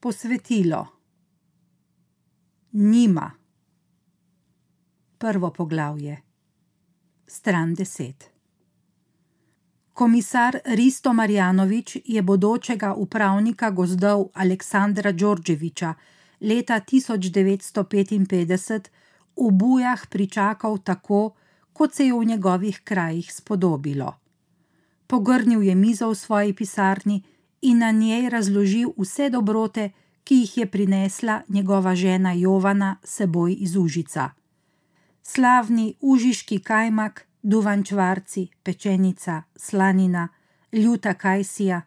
Posvetilo. Nima. Prvo poglavje. Stran deset. Komisar Risto Marjanovič je bodočega upravnika gozdov Aleksandra Đorđevića leta 1955 v Bujah pričakal tako, kot se je v njegovih krajih spodobilo. Pogrnil je mizo v svoji pisarni in na njej razložil vse dobrote, ki jih je prinesla njegova žena Jovana seboj iz Užica. Slavni užiški kajmak, duvančvarci, pečenica, slanina, ljuta kajsija.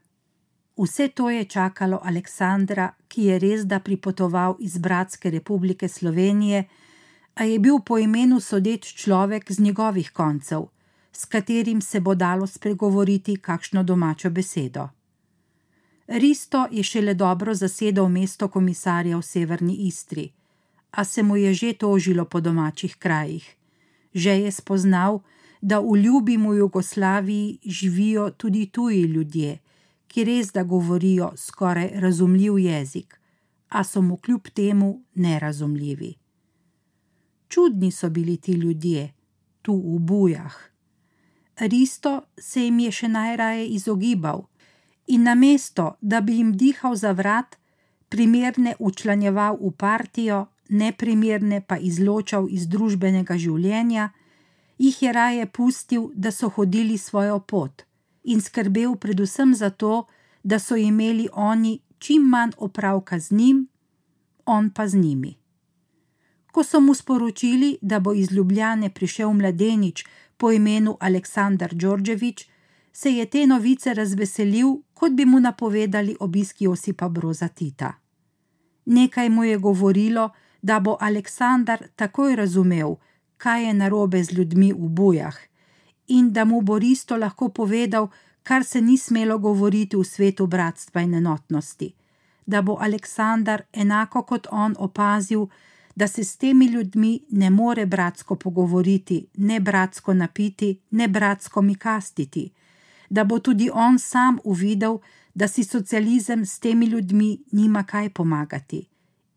Vse to je čakalo Aleksandra, ki je res da pripotoval iz Bratske republike Slovenije, a je bil po imenu sodeč človek z njegovih koncev, s katerim se bo dalo spregovoriti kakšno domačo besedo. Risto je šele dobro zasedel mesto komisarja v severni Istri, a se mu je že tožilo po domačih krajih. Že je spoznal, da v ljubimo Jugoslaviji živijo tudi tuji ljudje, ki res da govorijo skoraj razumljiv jezik, a so mu kljub temu nerazumljivi. Čudni so bili ti ljudje, tu v bujah. Risto se jim je še najraje izogibal in namesto, da bi jim dihal za vrat, primerne učlanjeval v partijo, neprimerne pa izločal iz družbenega življenja, jih je raje pustil, da so hodili svojo pot in skrbel predvsem za to, da so imeli oni čim manj opravka z njim, on pa z njimi. Ko so mu sporočili, da bo iz Ljubljane prišel mladenič po imenu Aleksandar Đorđević, se je te novice razveselil, kot bi mu napovedali obisk Josipa Broza Tita. Nekaj mu je govorilo, da bo Aleksandar takoj razumel, kaj je narobe z ljudmi v bujah, in da mu bo Risto lahko povedal, kar se ni smelo govoriti v svetu bratstva in enotnosti, da bo Aleksandar enako kot on opazil, da se s temi ljudmi ne more bratsko pogovoriti, ne bratsko napiti, ne bratsko mikastiti, da bo tudi on sam uvidel, da si socializem s temi ljudmi nima kaj pomagati,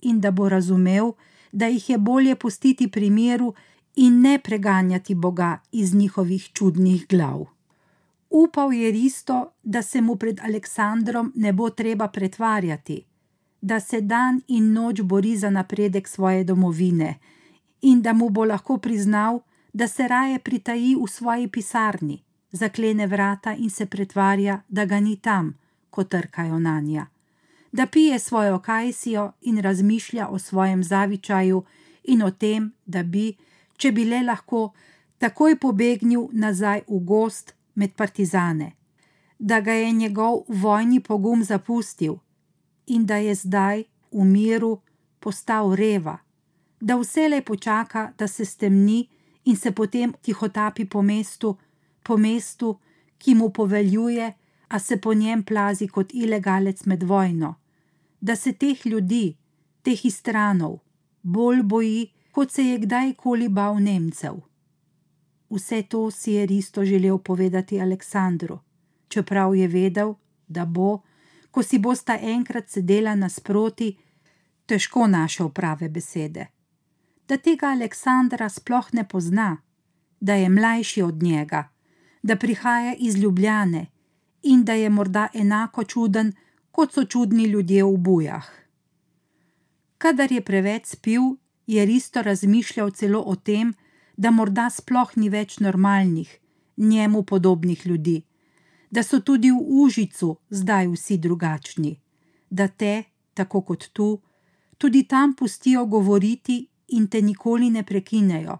in da bo razumel, da jih je bolje pustiti pri miru in ne preganjati Boga iz njihovih čudnih glav. Upal je Risto, da se mu pred Aleksandrom ne bo treba pretvarjati, da se dan in noč bori za napredek svoje domovine in da mu bo lahko priznal, da se raje pritaji v svoji pisarni, zaklene vrata in se pretvarja, da ga ni tam, ko trkajo na nja, da pije svojo kajsijo in razmišlja o svojem zavičaju in o tem, da bi, če bi le lahko, takoj pobegnil nazaj v gost med partizane, da ga je njegov vojni pogum zapustil in da je zdaj v miru postal reva, da vselej počaka, da se stemni in se potem tihotapi po mestu, po mestu, ki mu poveljuje, a se po njem plazi kot ilegalec med vojno, da se teh ljudi, teh istranov, bolj boji, kot se je kdajkoli bal Nemcev. Vse to si je Risto želel povedati Aleksandru, čeprav je vedel, da bo, ko si bosta enkrat sedela nasproti, težko našel prave besede. Da tega Aleksandra sploh ne pozna, da je mlajši od njega, da prihaja iz Ljubljane in da je morda enako čuden, kot so čudni ljudje v bujah. Kadar je preveč spil, je Risto razmišljal celo o tem, da morda sploh ni več normalnih, njemu podobnih ljudi, da so tudi v Užicu zdaj vsi drugačni, da te, tako kot tu, tudi tam pustijo govoriti in te nikoli ne prekinejo,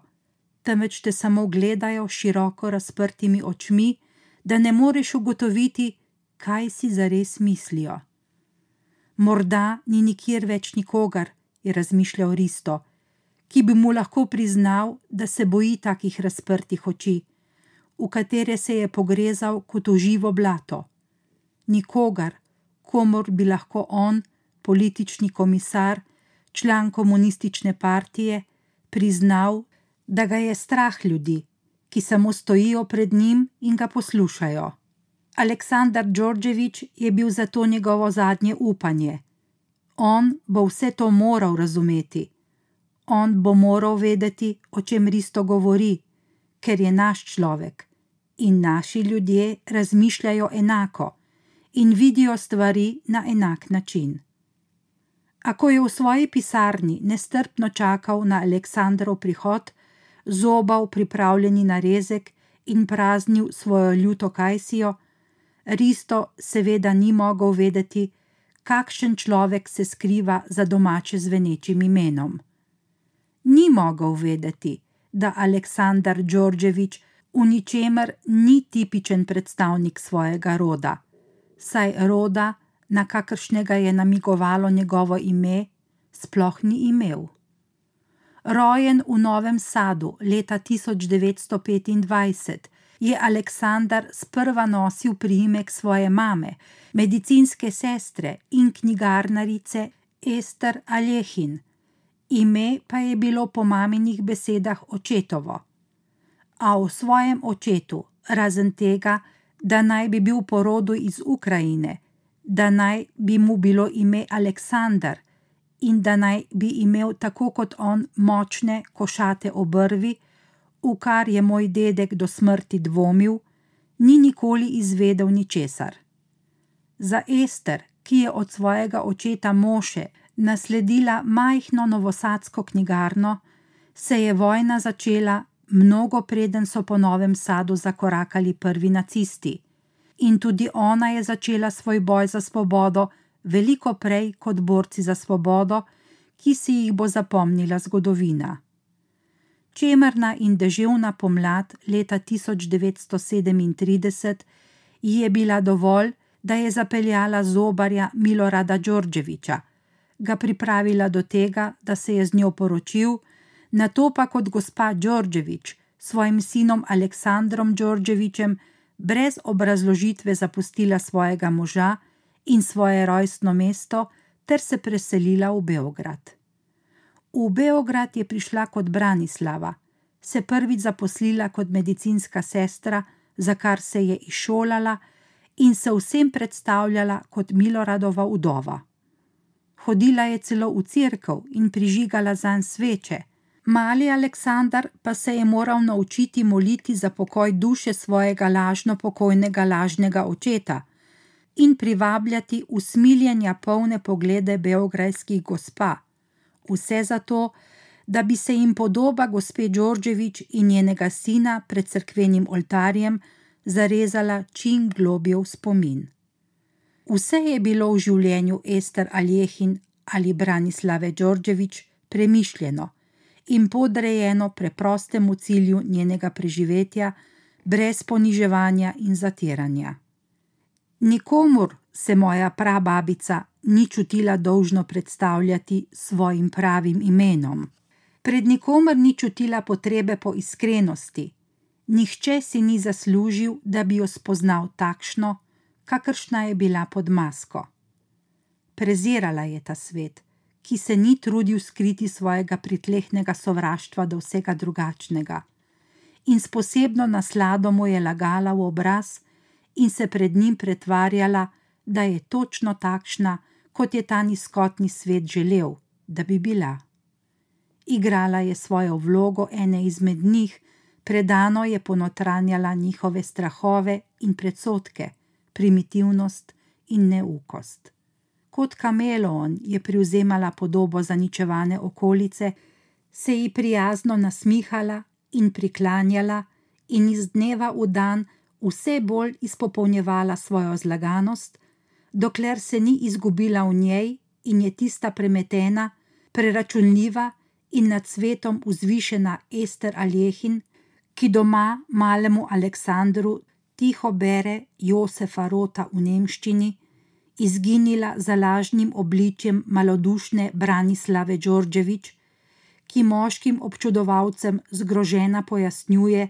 temveč te samo gledajo široko razprtimi očmi, da ne moreš ugotoviti, kaj si zares mislijo. Morda ni nikjer več nikogar, je razmišljal Risto, ki bi mu lahko priznal, da se boji takih razprtih oči, v katere se je pogrezal kot v živo blato. Nikogar, komor bi lahko on, politični komisar, član komunistične partije, priznal, da ga je strah ljudi, ki samo stojijo pred njim in ga poslušajo. Aleksandar Đorđević je bil zato njegovo zadnje upanje. On bo vse to moral razumeti. On bo moral vedeti, o čem Risto govori, ker je naš človek in naši ljudje razmišljajo enako in vidijo stvari na enak način. A ko je v svoji pisarni nestrpno čakal na Aleksandrov prihod, zobal pripravljeni narezek in praznil svojo ljuto kajsijo, Risto seveda ni mogel vedeti, kakšen človek se skriva za domače zvenečim imenom. Ni mogel vedeti, da Aleksandar Đorđević v ničemer ni tipičen predstavnik svojega roda, saj roda, na kakršnega je namigovalo njegovo ime, sploh ni imel. Rojen v Novem Sadu leta 1925, je Aleksandar sprva nosil priimek svoje mame, medicinske sestre in knjigarnarice Ester Aljehin, ime pa je bilo po maminih besedah očetovo. A o svojem očetu, razen tega, da naj bi bil po rodu iz Ukrajine, da naj bi mu bilo ime Aleksandar in da naj bi imel tako kot on močne košate obrvi, v kar je moj dedek do smrti dvomil, ni nikoli izvedel ničesar. Za Ester, ki je od svojega očeta Moše nasledila majhno novosadsko knjigarno, se je vojna začela mnogo preden so po Novem Sadu zakorakali prvi nacisti, in tudi ona je začela svoj boj za svobodo veliko prej kot borci za svobodo, ki si jih bo zapomnila zgodovina. Čemerna in deževna pomlad leta 1937 ji je bila dovolj, da je zapeljala zobarja Milorada Đorđeviča, ga pripravila do tega, da se je z njo poročil, na to pa kot gospa Đorđevič svojim sinom Aleksandrom Đorđevičem brez obrazložitve zapustila svojega moža in svoje rojstno mesto ter se preselila v Beograd. V Beograd je prišla kot Branislava, se prvič zaposlila kot medicinska sestra, za kar se je izšolala in se vsem predstavljala kot Miloradova udova. Hodila je celo v cerkev in prižigala zanj sveče. Mali Aleksandar pa se je moral naučiti moliti za pokoj duše svojega lažno pokojnega lažnega očeta in privabljati usmiljenja polne poglede beograjskih gospa. Vse zato, da bi se jim podoba gospe Đorđevič in njenega sina pred cerkvenim oltarjem zarezala čim globje v spomin. Vse je bilo v življenju Ester Aljehin ali Branislave Đorđevič premišljeno in podrejeno preprostemu cilju njenega preživetja, brez poniževanja in zatiranja. Nikomur se moja prababica ni čutila dolžno predstavljati svojim pravim imenom. Pred nikomer ni čutila potrebe po iskrenosti, nihče si ni zaslužil, da bi jo spoznal takšno, kakršna je bila pod masko. Prezirala je ta svet, ki se ni trudil skriti svojega pritlehnega sovraštva do vsega drugačnega, in s posebno naslado mu je lagala v obraz in se pred njim pretvarjala, da je točno takšna, kot je ta nizkotni svet želel, da bi bila. Igrala je svojo vlogo ene izmed njih, predano je ponotranjala njihove strahove in predsotke, primitivnost in neukost. Kot kameleon je privzemala podobo zaničevane okolice, se ji prijazno nasmihala in priklanjala, in iz dneva v dan vse bolj izpopolnjevala svojo zlaganost, dokler se ni izgubila v njej in je tista premetena, preračunljiva in nad svetom vzvišena Ester Aljehin, ki doma malemu Aleksandru tiho bere Josefa Rota v nemščini, izginila za lažnim obličjem malodušne Branislave Đorđevič, ki moškim občudovalcem zgrožena pojasnjuje,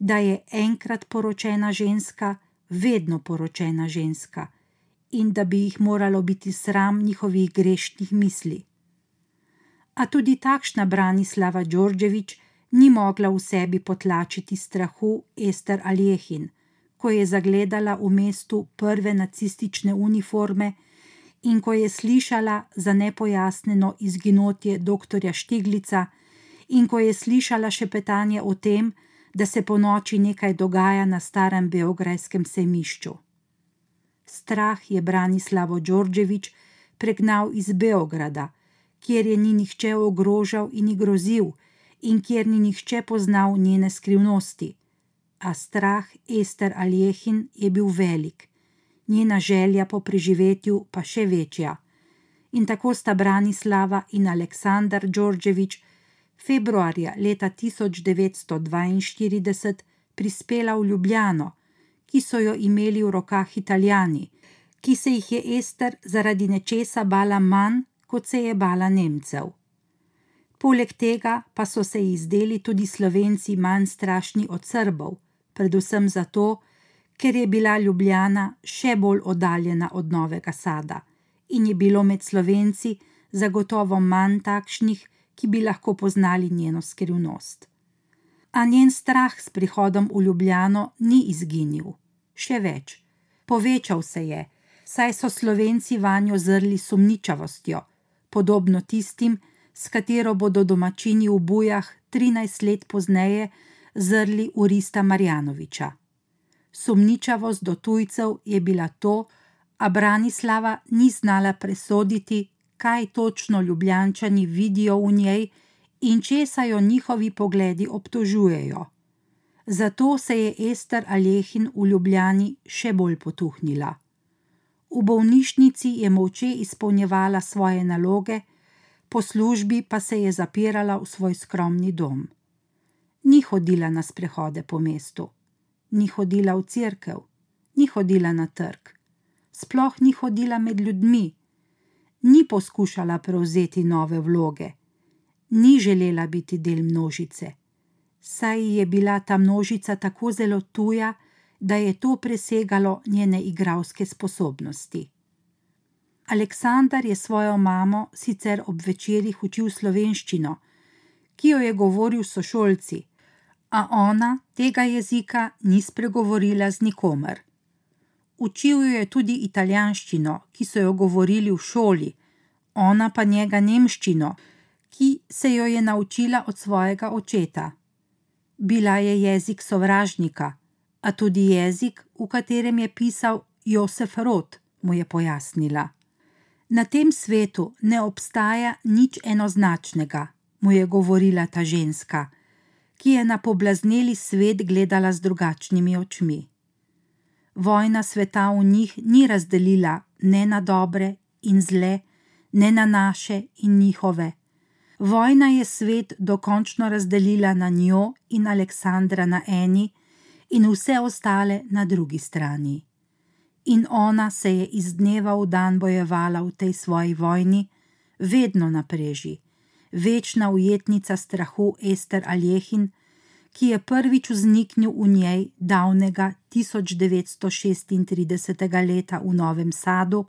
da je enkrat poročena ženska, vedno poročena ženska in da bi jih moralo biti sram njihovih grešnih misli. A tudi takšna Branislava Đorđevič ni mogla v sebi potlačiti strahu Ester Aljehin, ko je zagledala v mestu prve nacistične uniforme in ko je slišala za nepojasneno izginotje doktorja Štiglica, in ko je slišala šepetanje o tem, da se po noči nekaj dogaja na starem beograjskem sejmišču. Strah je Branislavo Đorđević pregnal iz Beograda, kjer je ni nihče ogrožal in ji grozil, in kjer ni nihče poznal njene skrivnosti. A strah Ester Aljehin je bil velik, njena želja po preživetju pa še večja. In tako sta Branislava in Aleksandar Đorđević februarja leta 1942 prispela v Ljubljano, ki so jo imeli v rokah Italijani, ki se jih je Ester zaradi nečesa bala manj, kot se je bala Nemcev. Poleg tega pa so se ji zdeli tudi Slovenci manj strašni od Srbov, predvsem zato, ker je bila Ljubljana še bolj oddaljena od Novega Sada in je bilo med Slovenci zagotovo manj takšnih, ki bi lahko poznali njeno skrivnost. A njen strah s prihodom v Ljubljano ni izginil, še več, povečal se je, saj so Slovenci vanjo zrli sumničavostjo, podobno tistim, s katero bodo domačini v bujah 13 let pozneje zrli v Rista Marjanoviča. Sumničavost do tujcev je bila to, a Branislava ni znala presoditi, kaj točno ljubljančani vidijo v njej in česa jo njihovi pogledi obtožujejo. Zato se je Ester Alehin v Ljubljani še bolj potuhnila. V bolnišnici je molče izpolnjevala svoje naloge, po službi pa se je zapirala v svoj skromni dom. Ni hodila na sprehode po mestu, ni hodila v cerkev, ni hodila na trg, sploh ni hodila med ljudmi ni poskušala prevzeti nove vloge, ni želela biti del množice, saj je bila ta množica tako zelo tuja, da je to presegalo njene igralske sposobnosti. Aleksandar je svojo mamo sicer ob večerjih učil slovenščino, ki jo je govoril sošolci, a ona tega jezika ni spregovorila z nikomer. Učil jo je tudi italijanščino, ki so jo govorili v šoli, ona pa njega nemščino, ki se jo je naučila od svojega očeta. Bila je jezik sovražnika, a tudi jezik, v katerem je pisal Josef Rot, mu je pojasnila. Na tem svetu ne obstaja nič enoznačnega, mu je govorila ta ženska, ki je na poblazneli svet gledala z drugačnimi očmi vojna sveta v njih ni razdelila ne na dobre in zle, ne na naše in njihove. Vojna je svet dokončno razdelila na njo in Aleksandra na eni in vse ostale na drugi strani. In ona se je iz dneva v dan bojevala v tej svoji vojni, vedno na preži, večna ujetnica strahu Ester Aljehin, ki je prvič vzniknil v njej davnega 1936. leta v Novem Sadu,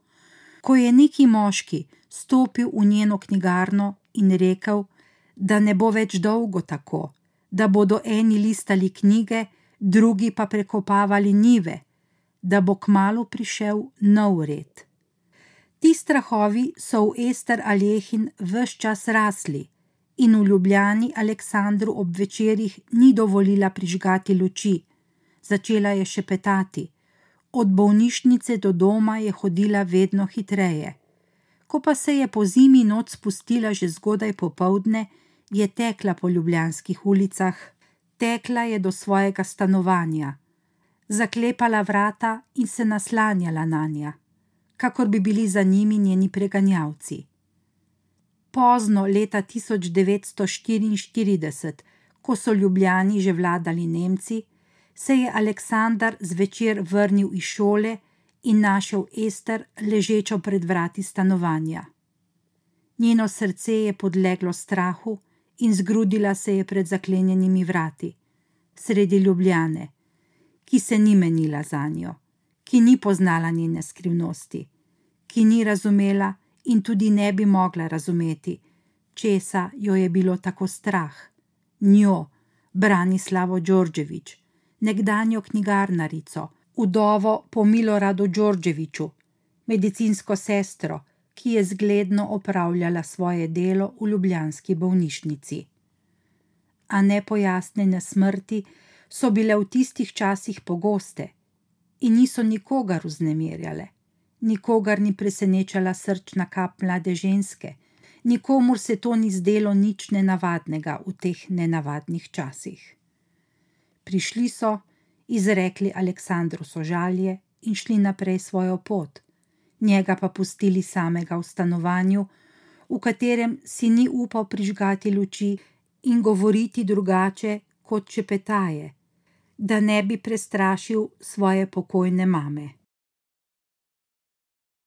ko je neki moški stopil v njeno knjigarno in rekel, da ne bo več dolgo tako, da bodo eni listali knjige, drugi pa prekopavali nive, da bo kmalo prišel nov red. Ti strahovi so v Ester Alehin vse čas rasli in v Ljubljani Aleksandru ob večerjih ni dovolila prižgati luči, začela je šepetati. Od bolnišnice do doma je hodila vedno hitreje. Ko pa se je po zimi noč spustila že zgodaj popovdne, je tekla po ljubljanskih ulicah, tekla je do svojega stanovanja, zaklepala vrata in se naslanjala na nja, kakor bi bili za njimi njeni preganjavci pozno leta 1944, ko so ljubljani že vladali Nemci, se je Aleksandar zvečer vrnil iz šole in našel Ester ležečo pred vrati stanovanja. Njeno srce je podleglo strahu in zgrudila se je pred zaklenjenimi vrati, sredi Ljubljane, ki se ni menila za njo, ki ni poznala njene skrivnosti, ki ni razumela, in tudi ne bi mogla razumeti, česa jo je bilo tako strah. Njo, Branislavo Đorđević, nekdanjo knjigarnarico, udovo po Miloradu Đorđeviću, medicinsko sestro, ki je zgledno opravljala svoje delo v ljubljanski bolnišnici. A nepojasnjene smrti so bile v tistih časih pogoste in niso nikogar vznemirjale. Nikogar ni presenečala srčna kap mlade ženske, nikomur se to ni zdelo nič nenavadnega v teh nenavadnih časih. Prišli so, izrekli Aleksandru sožalje in šli naprej svojo pot, njega pa pustili samega v stanovanju, v katerem si ni upal prižgati luči in govoriti drugače kot čepetaje, da ne bi prestrašil svoje pokojne mame.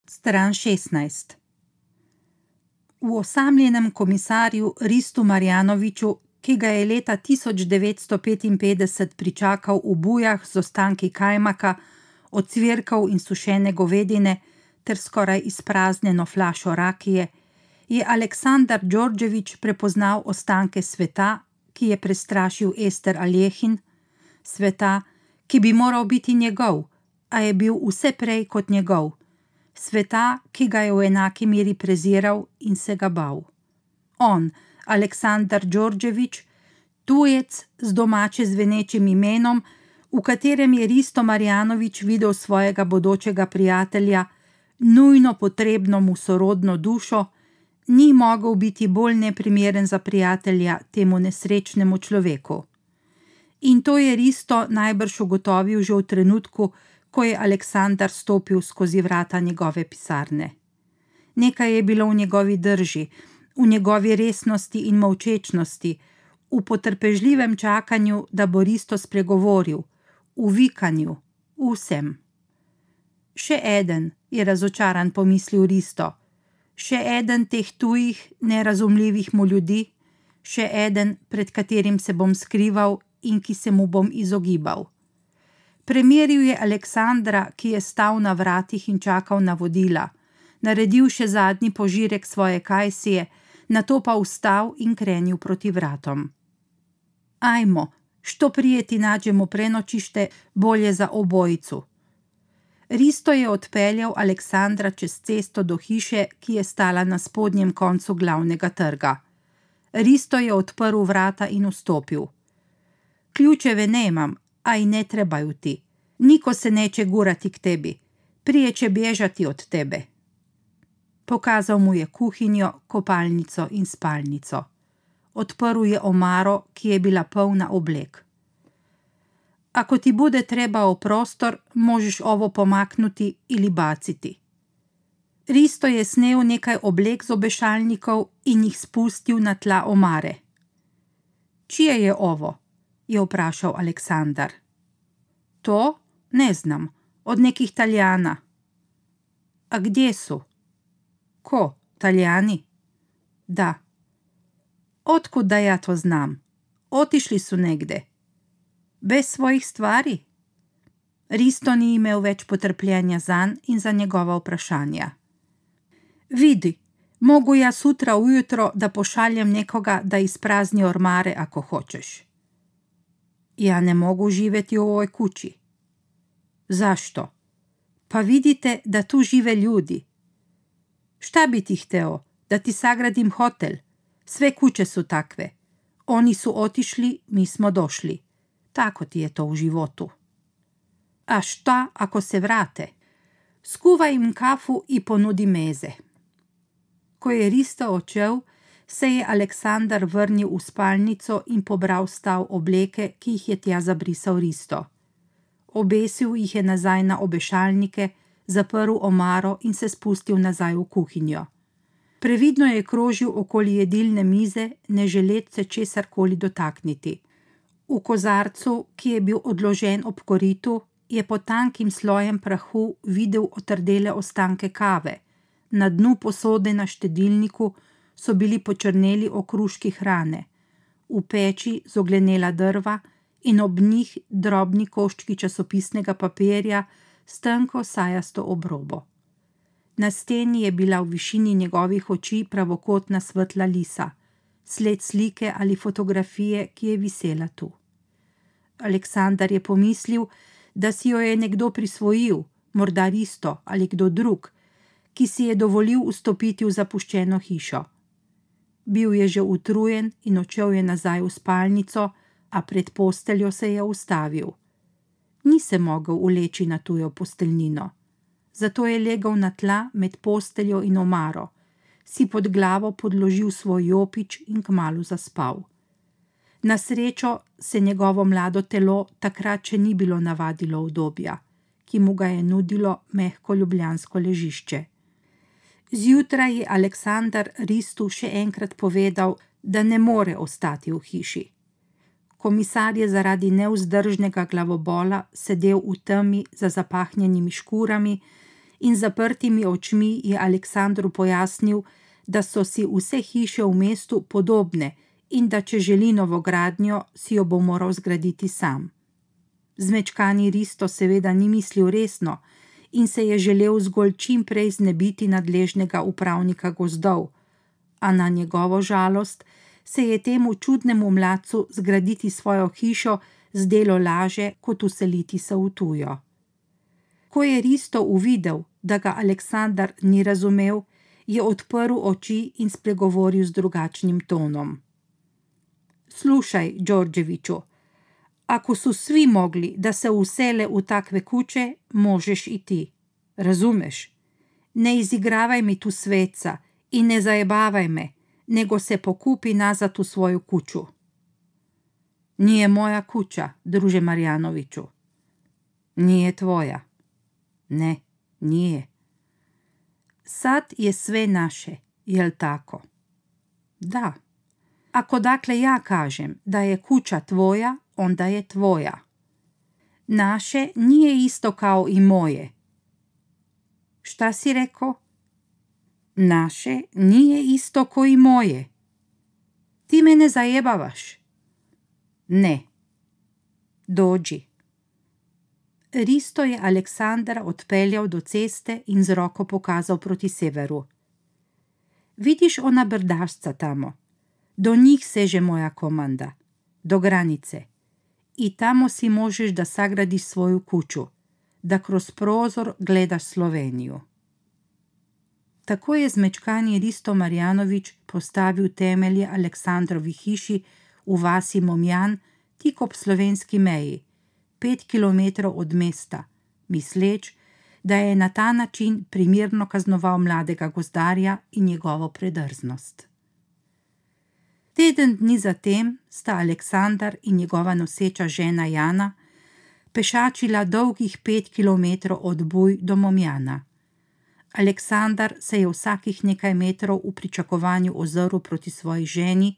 Stran 16 V osamljenem komisarju Ristu Marjanoviču, ki ga je leta 1955 pričakal v bujah z ostanki kajmaka, ocvirkov in sušene govedine ter skoraj izpraznjeno flašo rakije, je Aleksandar Đorđević prepoznal ostanke sveta, ki je prestrašil Ester Aljehin, sveta, ki bi moral biti njegov, a je bil vse prej kot njegov, sveta, ki ga je v enaki meri preziral in se ga bal. On, Aleksandar Đorđević, tujec z domače zvenečim imenom, v katerem je Risto Marjanovič videl svojega bodočega prijatelja, nujno potrebno mu sorodno dušo, ni mogel biti bolj neprimeren za prijatelja temu nesrečnemu človeku. In to je Risto najbrž ugotovil že v trenutku, ko je Aleksandar stopil skozi vrata njegove pisarne. Nekaj je bilo v njegovi drži, v njegovi resnosti in molčečnosti, v potrpežljivem čakanju, da bo Risto spregovoril, v vikanju, vsem. Še eden, je razočaran pomislil Risto, še eden teh tujih, nerazumljivih mu ljudi, še eden, pred katerim se bom skrival in ki se mu bom izogibal. Premeril je Aleksandra, ki je stal na vratih in čakal na vodila, naredil še zadnji požirek svoje kajsije, nato pa vstal in krenil proti vratom. Ajmo, što prijeti nađemo prenočište, bolje za obojicu. Risto je odpeljal Aleksandra čez cesto do hiše, ki je stala na spodnjem koncu glavnega trga. Risto je odprl vrata in vstopil. Ključeve nemam, i ne trebaju ti. Niko se neće gurati k tebi. Prije će bježati od tebe. Pokazal mu je kuhinjo, kopalnico in spalnico. Odprl je omaro, ki je bila polna oblek. Ako ti bude trebao prostor, možeš ovo pomaknuti ili baciti. Risto je snel nekaj oblek z obešalnikov in jih spustil na tla omare. Čije je ovo? Je vprašal Aleksandar. To ne znam, od nekih Italijana. A gdje su? Ko, Italijani? Da. Otkud da ja to znam? Otišli su negde. Bez svojih stvari? Risto ni imel več potrpljenja zanj in za njegova vprašanja. Vidi, mogu ja sutra ujutro da pošaljem nekoga da isprazni ormare ako hoćeš. Ja ne mogu živjeti u ovoj kući. Zašto? Pa vidite da tu žive ljudi. Šta bi ti hteo? Da ti sagradim hotel? Sve kuće su takve. Oni su otišli, mi smo došli. Tako ti je to u životu. A šta ako se vrate? Skuvaj im kafu i ponudi meze. Ko je Rista očel, se je Aleksandar vrnil v spalnico in pobral stav obleke, ki jih je tja zabrisal Risto. Obesil jih je nazaj na obešalnike, zaprl omaro in se spustil nazaj v kuhinjo. Previdno je krožil okoli jedilne mize, ne želet se česar koli dotakniti. V kozarcu, ki je bil odložen ob koritu, je pod tankim slojem prahu videl otrdele ostanke kave, na dnu posode na štedilniku so bili počrneli okruški hrane, v peči zoglenela drva in ob njih drobni koščki časopisnega papirja s tanko sajasto obrobo. Na steni je bila v višini njegovih oči pravokotna svetla lisa, sled slike ali fotografije, ki je visela tu. Aleksandar je pomislil, da si jo je nekdo prisvojil, morda Risto ali kdo drug, ki si je dovolil vstopiti v zapuščeno hišo. Bil je že utrujen in odšel je nazaj v spalnico, a pred posteljo se je ustavil. Ni se mogel uleči na tujo posteljnino, zato je legel na tla med posteljo in omaro, si pod glavo podložil svoj jopič in kmalo zaspal. Na srečo se njegovo mlado telo takrat še ni bilo navadilo obdobja, ki mu ga je nudilo mehko ljubljansko ležišče. Zjutraj je Aleksandar Ristu še enkrat povedal, da ne more ostati v hiši. Komisar je zaradi neuzdržnega glavobola sedel v temi za zapahnjenimi škurami in zaprtimi očmi je Aleksandru pojasnil, da so si vse hiše v mestu podobne in da če želi novogradnjo, si jo bo moral zgraditi sam. Zmečkani Risto seveda ni mislil resno, in se je želel zgolj čim prej znebiti nadležnega upravnika gozdov, a na njegovo žalost se je temu čudnemu mladcu zgraditi svojo hišo zdelo laže, kot useliti se v tujo. Ko je Risto uvidel, da ga Aleksandar ni razumel, je odprl oči in spregovoril z drugačnim tonom. Slušaj, Đorđeviću, Ako su svi mogli da se usele u takve kuće, možeš i ti. Razumeš? Ne izigravaj mi tu sveca i ne zajebavaj me, nego se pokupi nazad u svoju kuću. Nije moja kuća, druže Marjanoviću. Nije tvoja. Ne, nije. Sad je sve naše, jel tako? Da. Ako dakle ja kažem da je kuća tvoja, onda je tvoja. Naše nije isto kao i moje. Šta si rekao? Naše nije isto ko i moje. Ti mene zajebavaš. Ne. Dođi. Risto je Aleksandra odpeljal do ceste in z roko pokazal proti severu. Vidiš ona brdašca tamo? Do njih seže moja komanda. Do granice i tamo si možeš da sagradiš svoju kuću, da kroz prozor gledaš Sloveniju. Tako je zmečkani Risto Marjanovič postavil temelje Aleksandrovi hiši v vasi Momjan, tik ob slovenski meji, pet kilometrov od mesta, misleč, da je na ta način primirno kaznoval mladega gozdarja in njegovo predrznost. Teden dni zatem sta Aleksandar in njegova noseča žena Jana pešačila dolgih pet kilometrov od Buj do Momjana. Aleksandar se je vsakih nekaj metrov v pričakovanju ozrl proti svoji ženi,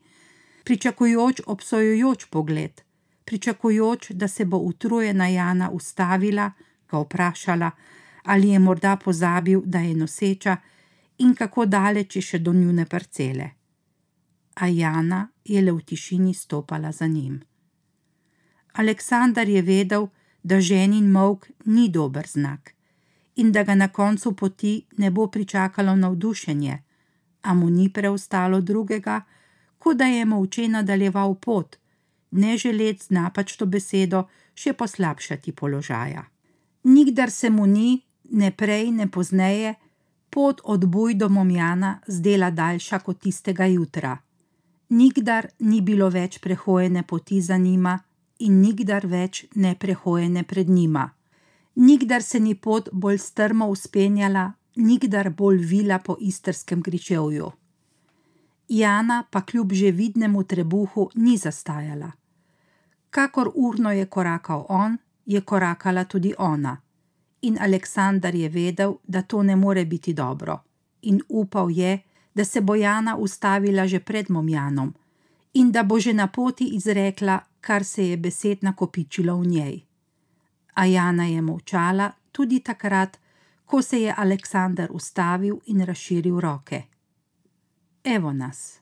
pričakujoč obsojujoč pogled, pričakujoč, da se bo utrujena Jana ustavila, ga vprašala, ali je morda pozabil, da je noseča in kako daleč je še do njune parcele a Jana je le v tišini stopala za njim. Aleksandar je vedel, da ženin mok ni dober znak in da ga na koncu poti ne bo pričakalo navdušenje, a mu ni preostalo drugega, kot da je molče nadaljeval pot, ne želec z napačno besedo še poslabšati položaja. Nikdar se mu ni, ne prej, ne pozneje, pot od Buj do Momjana zdela daljša kot tistega jutra. Nikdar ni bilo več prehojene poti za njima in nikdar več ne prehojene pred njima. Nikdar se ni pot bolj strmo uspenjala, nikdar bolj vila po istrskem gričevju. Jana pa kljub že vidnemu trebuhu ni zastajala. Kakor urno je korakal on, je korakala tudi ona. In Aleksandar je vedel, da to ne more biti dobro, in upal je, da se bo Jana ustavila že pred Momjanom in da bo že na poti izrekla, kar se je besed nakopičilo v njej. A Jana je molčala tudi takrat, ko se je Aleksandar ustavil in razširil roke. Evo nas.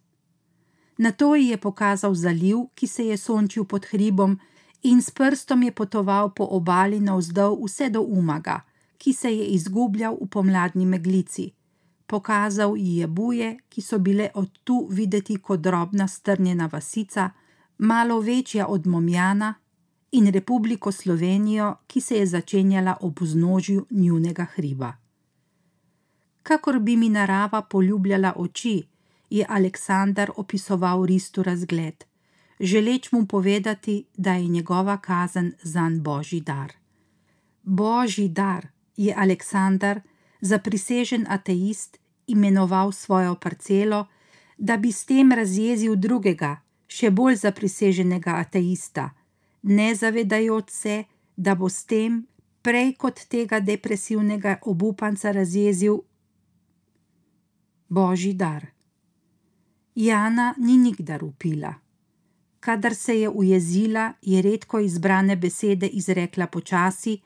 Na to ji je pokazal zaliv, ki se je sončil pod hribom, in s prstom je potoval po obali navzdol vse do Umaga, ki se je izgubljal v pomladni meglici pokazal ji je buje, ki so bile od tu videti kot drobna strnjena vasica, malo večja od Momjana, in Republiko Slovenijo, ki se je začenjala ob vznožju njunega hriba. kakor bi mi narava poljubljala oči, je Aleksandar opisoval Ristu razgled, želeč mu povedati, da je njegova kazen zanj božji dar. Božji dar je Aleksandar, zaprisežen ateist, imenoval svojo parcelo, da bi s tem razjezil drugega, še bolj zapriseženega ateista, ne zavedajoč se, da bo s tem prej kot tega depresivnega obupanca razjezil božji dar. Jana ni nikdar upila. Kadar se je ujezila, je redko izbrane besede izrekla počasi,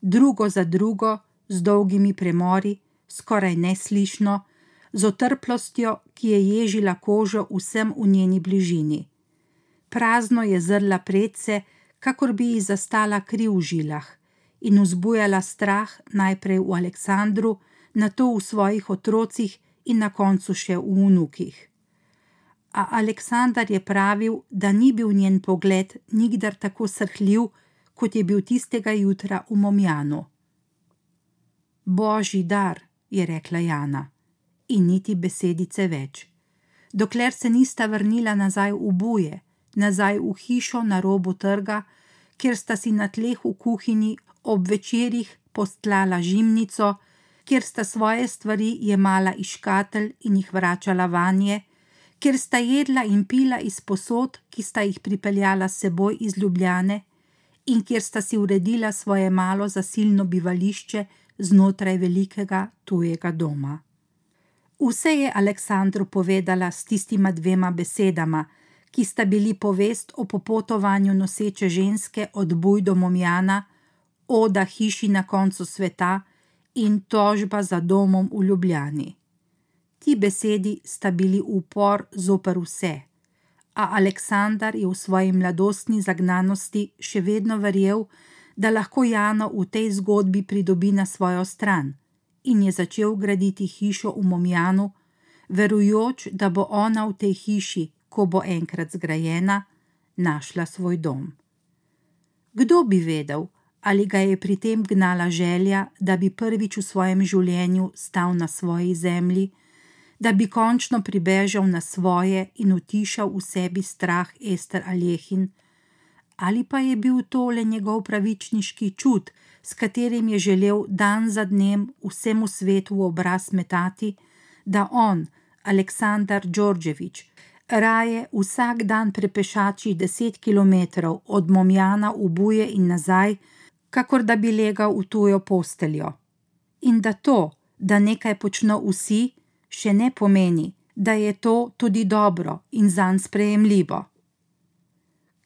drugo za drugo, z dolgimi premori, skoraj neslišno, z otrplostjo, ki je ježila kožo vsem v njeni bližini. Prazno je zrla predse, kakor bi ji zastala kri v žilah, in vzbujala strah najprej v Aleksandru, nato v svojih otrocih in na koncu še v unukih. A Aleksandar je pravil, da ni bil njen pogled nikdar tako srhljiv, kot je bil tistega jutra v Momjanu. Božji dar, je rekla Jana, in niti besedice več. Dokler se nista vrnila nazaj v buje, nazaj v hišo na robu trga, kjer sta si na tleh v kuhinji ob večerjih postlala žimnico, kjer sta svoje stvari jemala iz škatelj in jih vračala vanje, kjer sta jedla in pila iz posod, ki sta jih pripeljala seboj iz Ljubljane, in kjer sta si uredila svoje malo zasilno bivališče znotraj velikega tujega doma. Vse je Aleksandru povedala s tistima dvema besedama, ki sta bili povest o popotovanju noseče ženske od Buj do Momjana, oda hiši na koncu sveta in tožba za domom v Ljubljani. Ti besedi sta bili upor zoper vse, a Aleksandar je v svoji mladostni zagnanosti še vedno verjel, da lahko Jano v tej zgodbi pridobi na svojo stran, in je začel graditi hišo v Momjanu, verujoč, da bo ona v tej hiši, ko bo enkrat zgrajena, našla svoj dom. Kdo bi vedel, ali ga je pri tem gnala želja, da bi prvič v svojem življenju stal na svoji zemlji, da bi končno pribežal na svoje in utišal v sebi strah Ester Alehin, ali pa je bil to le njegov pravičniški čut, s katerim je želel dan za dnem vsemu svetu v obraz metati, da on, Aleksandar Đorđević, raje vsak dan prepešači deset kilometrov od Momjana v Buje in nazaj, kakor da bi legal v tujo posteljo. In da to, da nekaj počno vsi, še ne pomeni, da je to tudi dobro in zanj sprejemljivo.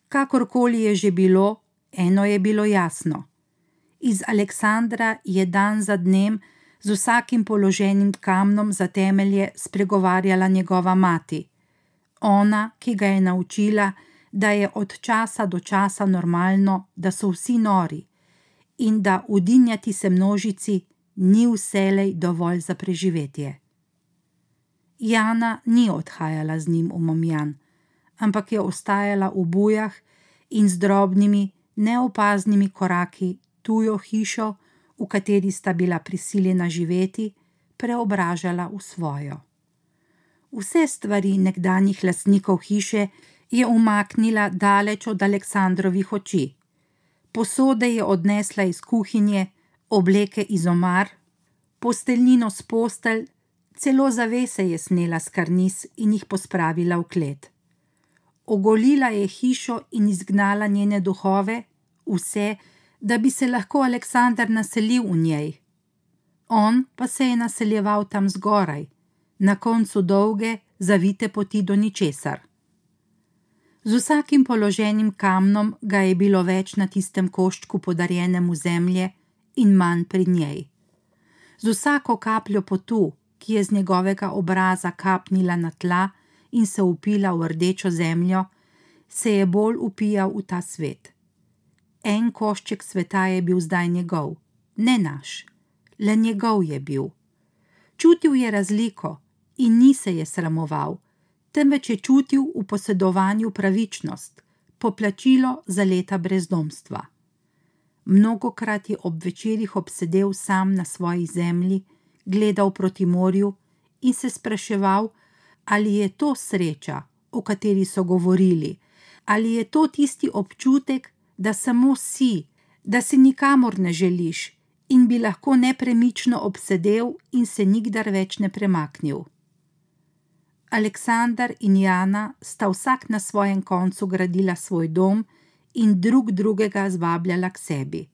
Kakorkoli je že bilo, eno je bilo jasno. Iz Aleksandra je dan za dnem z vsakim položenim kamnom za temelje spregovarjala njegova mati, ona, ki ga je naučila, da je od časa do časa normalno, da so vsi nori in da udinjati se množici ni vselej dovolj za preživetje. Jana ni odhajala z njim v Momjan, ampak je ostajala v bujah in z drobnimi, neopaznimi koraki tujo hišo, v kateri sta bila prisiljena živeti, preobražala v svojo vse stvari nekdanjih lastnikov hiše je umaknila daleč od Aleksandrovih oči. Posode je odnesla iz kuhinje, obleke iz omar, posteljnino s postelj, celo zavese je snela s karniz in jih pospravila v klet. Ogolila je hišo in izgnala njene duhove, vse, da bi se lahko Aleksandar naselil v njej. On pa se je naseljeval tam zgoraj na koncu dolge, zavite poti do ničesar. Z vsakim položenim kamnom ga je bilo več na tistem koščku podarjenemu zemlje in manj pri njej. Z vsako kapljo potu, ki je z njegovega obraza kapnila na tla in se upila v rdečo zemljo, se je bolj upijal v ta svet. En košček sveta je bil zdaj njegov, ne naš, le njegov je bil. Čutil je razliko, in ni se je sramoval, temveč je čutil v posedovanju pravičnost, poplačilo za leta brezdomstva. Mnogokrat je ob večerjih obsedel sam na svoji zemlji, gledal proti morju in se spraševal, ali je to sreča, o kateri so govorili, ali je to tisti občutek, da samo si, da si nikamor ne želiš in bi lahko nepremično obsedel in se nikdar več ne premaknil. Aleksandar in Jana sta vsak na svojem koncu gradila svoj dom in drug drugega zvabljala k sebi.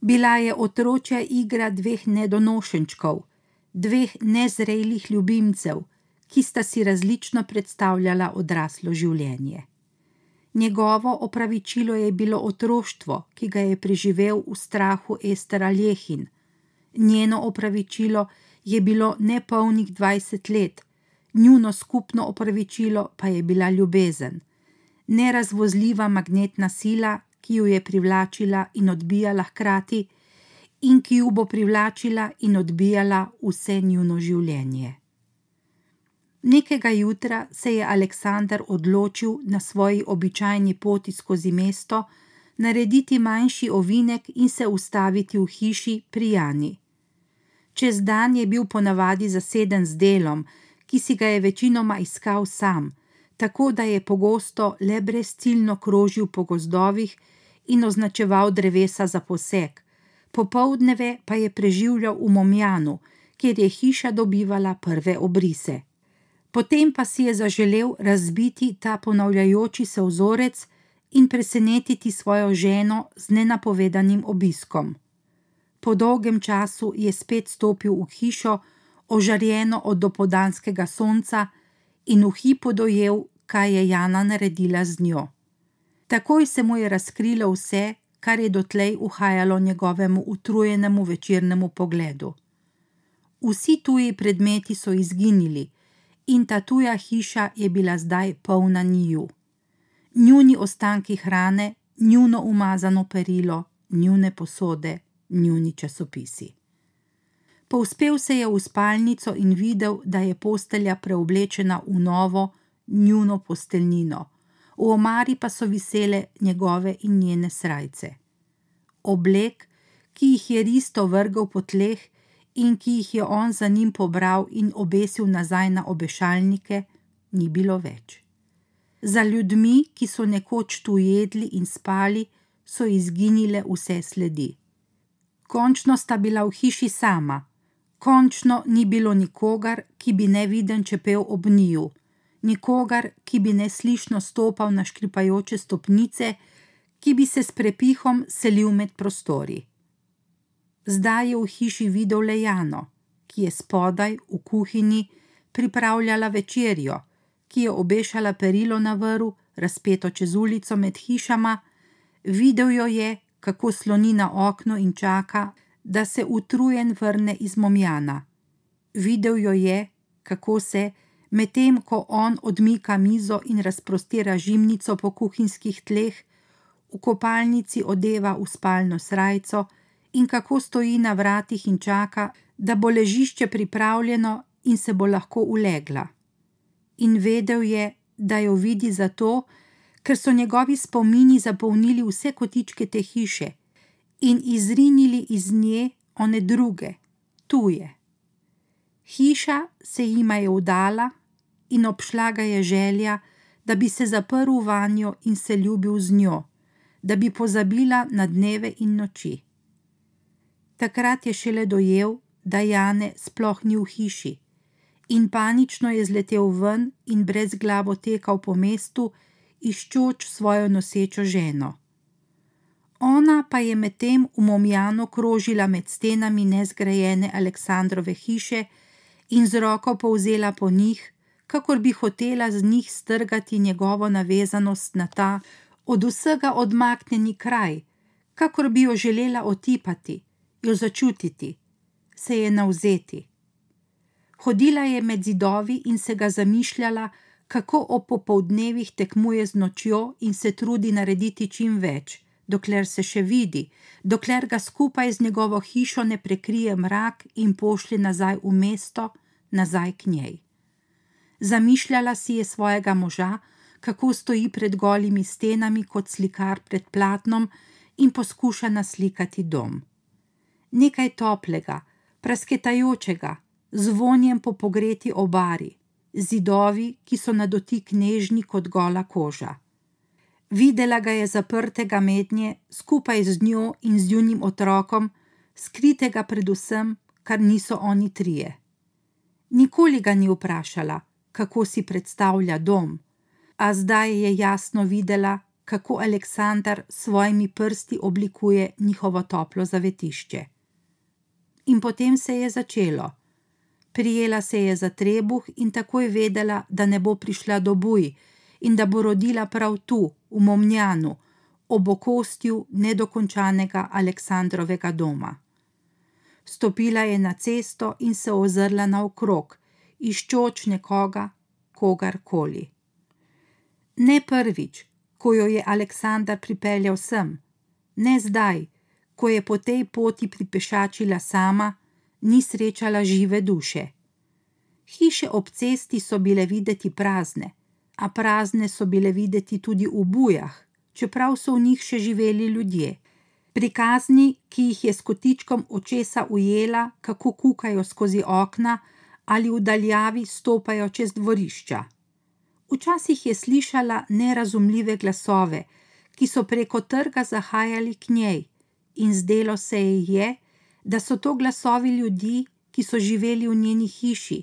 Bila je otročja igra dveh nedonošenčkov, dveh nezrelih ljubimcev, ki sta si različno predstavljala odraslo življenje. Njegovo opravičilo je bilo otroštvo, ki ga je preživel v strahu Estera Ljehin. Njeno opravičilo je bilo nepolnih dvajset let, njuno skupno opravičilo pa je bila ljubezen, nerazvozljiva magnetna sila, ki jo je privlačila in odbijala hkrati, in ki jo bo privlačila in odbijala vse njuno življenje. Nekega jutra se je Aleksandar odločil na svoji običajni poti skozi mesto narediti manjši ovinek in se ustaviti v hiši pri Jani. Čez dan je bil ponavadi zaseden z delom, ki si ga je večinoma iskal sam, tako da je pogosto le brezciljno krožil po gozdovih in označeval drevesa za poseg, popoldneve pa je preživljal v Momjanu, kjer je hiša dobivala prve obrise. Potem pa si je zaželel razbiti ta ponavljajoči se vzorec in presenetiti svojo ženo z nenapovedanim obiskom. Po dolgem času je spet stopil v hišo, ožarjeno od dopodanskega sonca, in v hipu dojel, kaj je Jana naredila z njo. Takoj se mu je razkrilo vse, kar je dotlej uhajalo njegovemu utrujenemu večernemu pogledu. Vsi tuji predmeti so izginili, in ta tuja hiša je bila zdaj polna njiju. Njuni ostanki hrane, njuno umazano perilo, njune posode, njuni časopisi. Povzpel se je v spalnico in videl, da je postelja preoblečena v novo, njuno posteljnino, v omari pa so visele njegove in njene srajce. Oblek, ki jih je Risto vrgel po tleh in ki jih je on za njim pobral in obesil nazaj na obešalnike, ni bilo več. Za ljudmi, ki so nekoč tu jedli in spali, so izginile vse sledi. Končno sta bila v hiši sama, končno ni bilo nikogar, ki bi neviden čepel ob njiju, nikogar, ki bi neslišno stopal na škripajoče stopnice, ki bi se s prepihom selil med prostori. Zdaj je v hiši videl Lejano, ki je spodaj v kuhinji pripravljala večerjo, ki je obešala perilo na vrhu, razpeto čez ulico med hišama, videl jo je, kako sloni na okno in čaka, da se utrujen vrne iz Momjana. Videl jo je, kako se, medtem ko on odmika mizo in razprostira žimnico po kuhinjskih tleh, v kopalnici odeva v spalno srajco in kako stoji na vratih in čaka, da bo ležišče pripravljeno in se bo lahko ulegla. In vedel je, da jo vidi zato, ker so njegovi spomini zapolnili vse kotičke te hiše in izrinili iz nje one druge, tuje. Hiša se jima je vdala in obšla ga je želja, da bi se zaprl vanjo in se ljubil z njo, da bi pozabila na dneve in noči. Takrat je šele dojel, da Jane sploh ni v hiši, in panično je zletel ven in brez glavo tekal po mestu, iščoč svojo nosečo ženo. Ona pa je medtem v Momjanu krožila med stenami nezgrajene Aleksandrove hiše in z roko povzela po njih, kakor bi hotela z njih strgati njegovo navezanost na ta od vsega odmaknjeni kraj, kakor bi jo želela otipati, jo začutiti, se je navzeti. Hodila je med zidovi in se ga zamišljala, kako ob popoldnevih tekmuje z nočjo in se trudi narediti čim več dokler se še vidi, dokler ga skupaj z njegovo hišo ne prekrije mrak in pošlje nazaj v mesto, nazaj k njej. Zamišljala si je svojega moža, kako stoji pred golimi stenami kot slikar pred platnom in poskuša naslikati dom. Nekaj toplega, prasketajočega, zvonjem po pogreti obari, zidovi, ki so na dotik nežni kot gola koža. Videla ga je zaprtega mednje skupaj z njo in z junim otrokom, skritega predvsem, kar niso oni trije. Nikoli ga ni vprašala, kako si predstavlja dom, a zdaj je jasno videla, kako Aleksandar s svojimi prsti oblikuje njihovo toplo zavetišče. In potem se je začelo. Prijela se je za trebuh in takoj vedela, da ne bo prišla do buj in da bo rodila prav tu, v Momnjanu, ob okostju nedokončanega Aleksandrovega doma. Stopila je na cesto in se ozrla naokrog, iščoč nekoga, kogarkoli. Ne prvič, ko jo je Aleksandar pripeljal sem, ne zdaj, ko je po tej poti pripešačila sama, ni srečala žive duše. Hiše ob cesti so bile videti prazne, a prazne so bile videti tudi v bujah, čeprav so v njih še živeli ljudje. Prikazni, ki jih je s kotičkom očesa ujela, kako kukajo skozi okna ali v daljavi stopajo čez dvorišča. Včasih je slišala nerazumljive glasove, ki so preko trga zahajali k njej, in zdelo se ji je, da so to glasovi ljudi, ki so živeli v njeni hiši,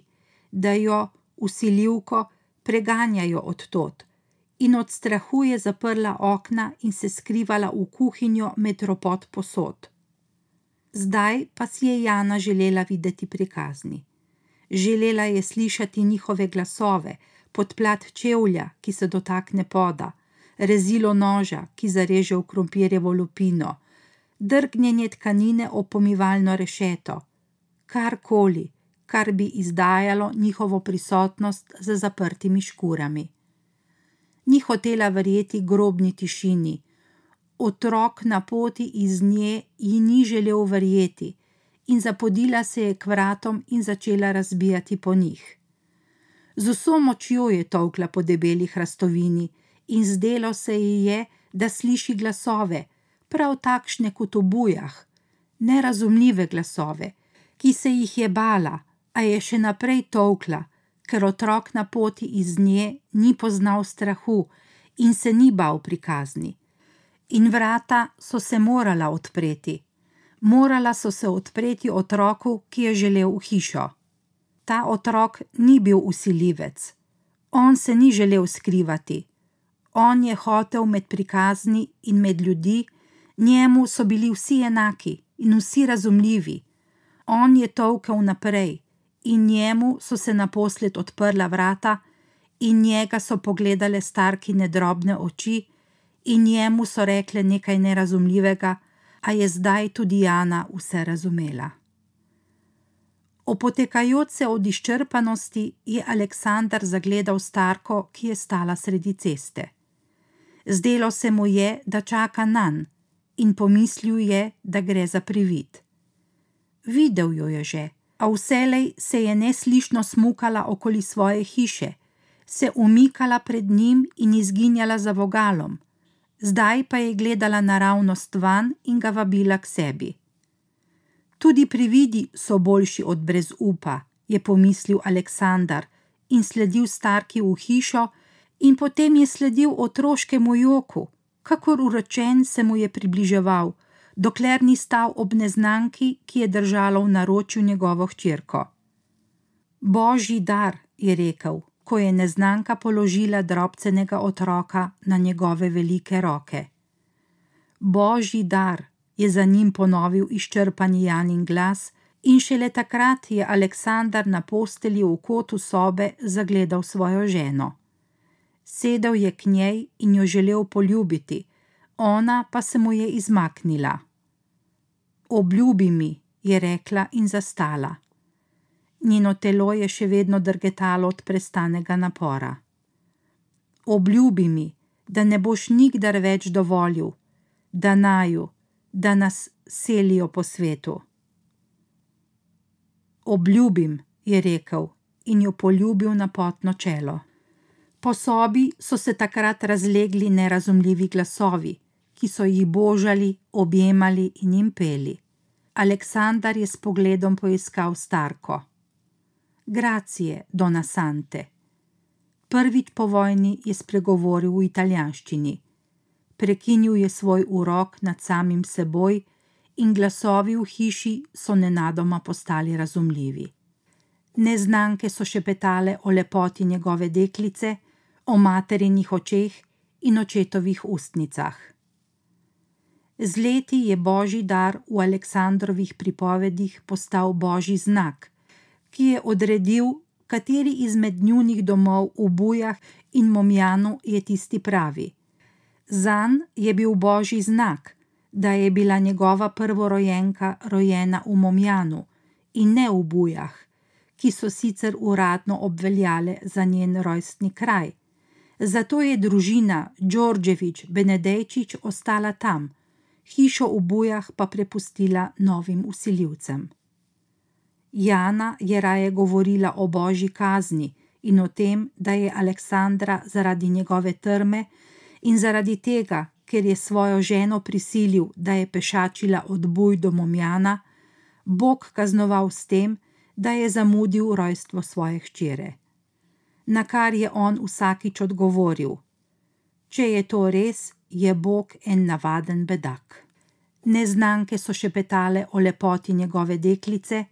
da jo, usiljivko, preganjajo od tod, in od strahu je zaprla okna in se skrivala v kuhinjo med ropot posod. Zdaj pa si je Jana želela videti prikazni. Želela je slišati njihove glasove, podplat čevlja, ki se dotakne poda, rezilo noža, ki zareže v krompirjevo lupino, drgnjenje tkanine o pomivalno rešeto, karkoli, kar bi izdajalo njihovo prisotnost za zaprtimi škurami. Ni hotela verjeti grobni tišini, otrok na poti iz nje ji ni želel verjeti, in zapodila se je k vratom in začela razbijati po njih. Z vso močjo je tolkla po debeli hrastovini in zdelo se ji je, da sliši glasove, prav takšne kot v bujah, nerazumljive glasove, ki se jih je bala, a je še naprej tolkla, ker otrok na poti iz nje ni poznal strahu in se ni bal prikazni. In vrata so se morala odpreti. Morala so se odpreti otroku, ki je želel v hišo ta otrok ni bil usiljivec. On se ni želel skrivati. On je hotel med prikazni in med ljudi, njemu so bili vsi enaki in vsi razumljivi. On je tolkel naprej in njemu so se naposled odprla vrata in njega so pogledale starkine drobne oči in njemu so rekle nekaj nerazumljivega, a je zdaj tudi Jana vse razumela. Opotekajoč se od izčrpanosti, je Aleksandar zagledal starko, ki je stala sredi ceste. Zdelo se mu je, da čaka nan, in pomislil je, da gre za privid. Videl jo je že, a vselej se je neslišno smukala okoli svoje hiše, se umikala pred njim in izginjala za vogalom, zdaj pa je gledala naravnost van in ga vabila k sebi. Tudi prividi so boljši od brezupa, je pomislil Aleksandar in sledil starki v hišo, in potem je sledil otroškemu joku, kakor uročen se mu je približeval, dokler ni stal ob neznanki, ki je držala v naročju njegovo hčerko. Božji dar, je rekel, ko je neznanka položila drobcenega otroka na njegove velike roke. Božji dar, je za njim ponovil izčrpani Janin glas, in šele takrat je Aleksandar na postelji v kotu sobe zagledal svojo ženo. Sedel je k njej in jo želel poljubiti, ona pa se mu je izmaknila. Obljubi mi, je rekla in zastala. Njeno telo je še vedno drgetalo od prestanega napora. Obljubi mi, da ne boš nikdar več dovolil, da naju, da nas selijo po svetu. Obljubim, je rekel in jo poljubil na potno čelo. Po sobi so se takrat razlegli nerazumljivi glasovi, ki so jih božali, objemali in jim peli. Aleksandar je s pogledom poiskal starko. Gracije, dona Sante. Prvič po vojni je spregovoril v italijanščini. Prekinil je svoj urok nad samim seboj in glasovi v hiši so nenadoma postali razumljivi. Neznanke so šepetale o lepoti njegove deklice, o materinih očeh in očetovih ustnicah. Z leti je božji dar v Aleksandrovih pripovedih postal božji znak, ki je odredil, kateri izmed njunih domov v Bujah in Momjanu je tisti pravi. Zan je bil božji znak, da je bila njegova prvorojenka rojena v Momjanu in ne v Bujah, ki so sicer uradno obveljale za njen rojstni kraj. Zato je družina Đorđević Benedejčič ostala tam, hišo v Bujah pa prepustila novim usiljivcem. Jana je raje govorila o božji kazni in o tem, da je Aleksandra zaradi njegove trme in zaradi tega, ker je svojo ženo prisilil, da je pešačila od Buj do Momjana, Bog kaznoval s tem, da je zamudil rojstvo svoje hčere. Na kar je on vsakič odgovoril: Če je to res, je Bog en navaden bedak. Neznanke so šepetale o lepoti njegove deklice